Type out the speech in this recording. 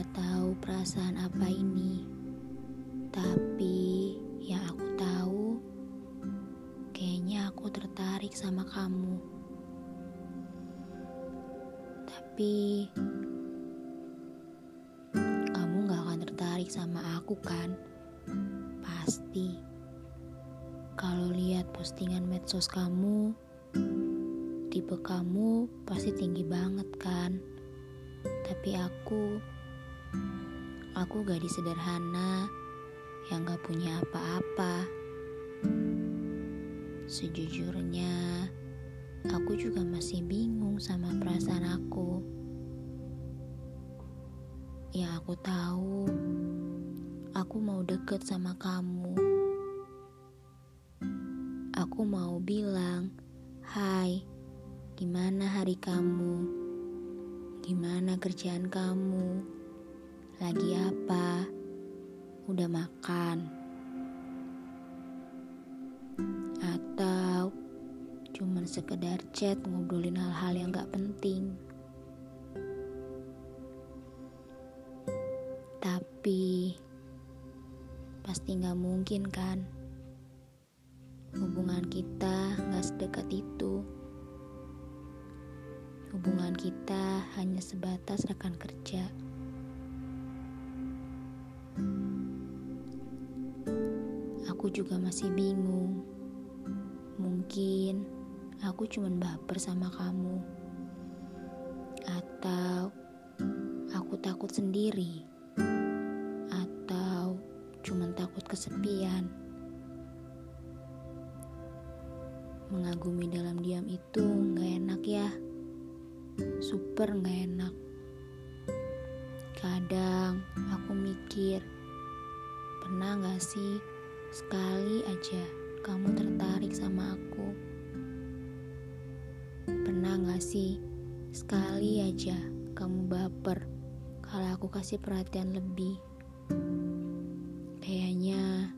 nggak tahu perasaan apa ini, tapi yang aku tahu, kayaknya aku tertarik sama kamu. Tapi kamu gak akan tertarik sama aku kan? Pasti. Kalau lihat postingan medsos kamu, tipe kamu pasti tinggi banget kan? Tapi aku aku gadis sederhana yang gak punya apa-apa. Sejujurnya, aku juga masih bingung sama perasaan aku. Yang aku tahu, aku mau deket sama kamu. Aku mau bilang, "Hai, gimana hari kamu? Gimana kerjaan kamu? Lagi apa? Udah makan?" cuman sekedar chat ngobrolin hal-hal yang gak penting. Tapi pasti gak mungkin kan hubungan kita gak sedekat itu. Hubungan kita hanya sebatas rekan kerja. Aku juga masih bingung. Mungkin aku cuma baper sama kamu. Atau aku takut sendiri. Atau cuma takut kesepian. Mengagumi dalam diam itu gak enak ya. Super gak enak. Kadang aku mikir, pernah gak sih Sekali aja kamu tertarik sama aku. Pernah gak sih sekali aja kamu baper kalau aku kasih perhatian lebih? Kayaknya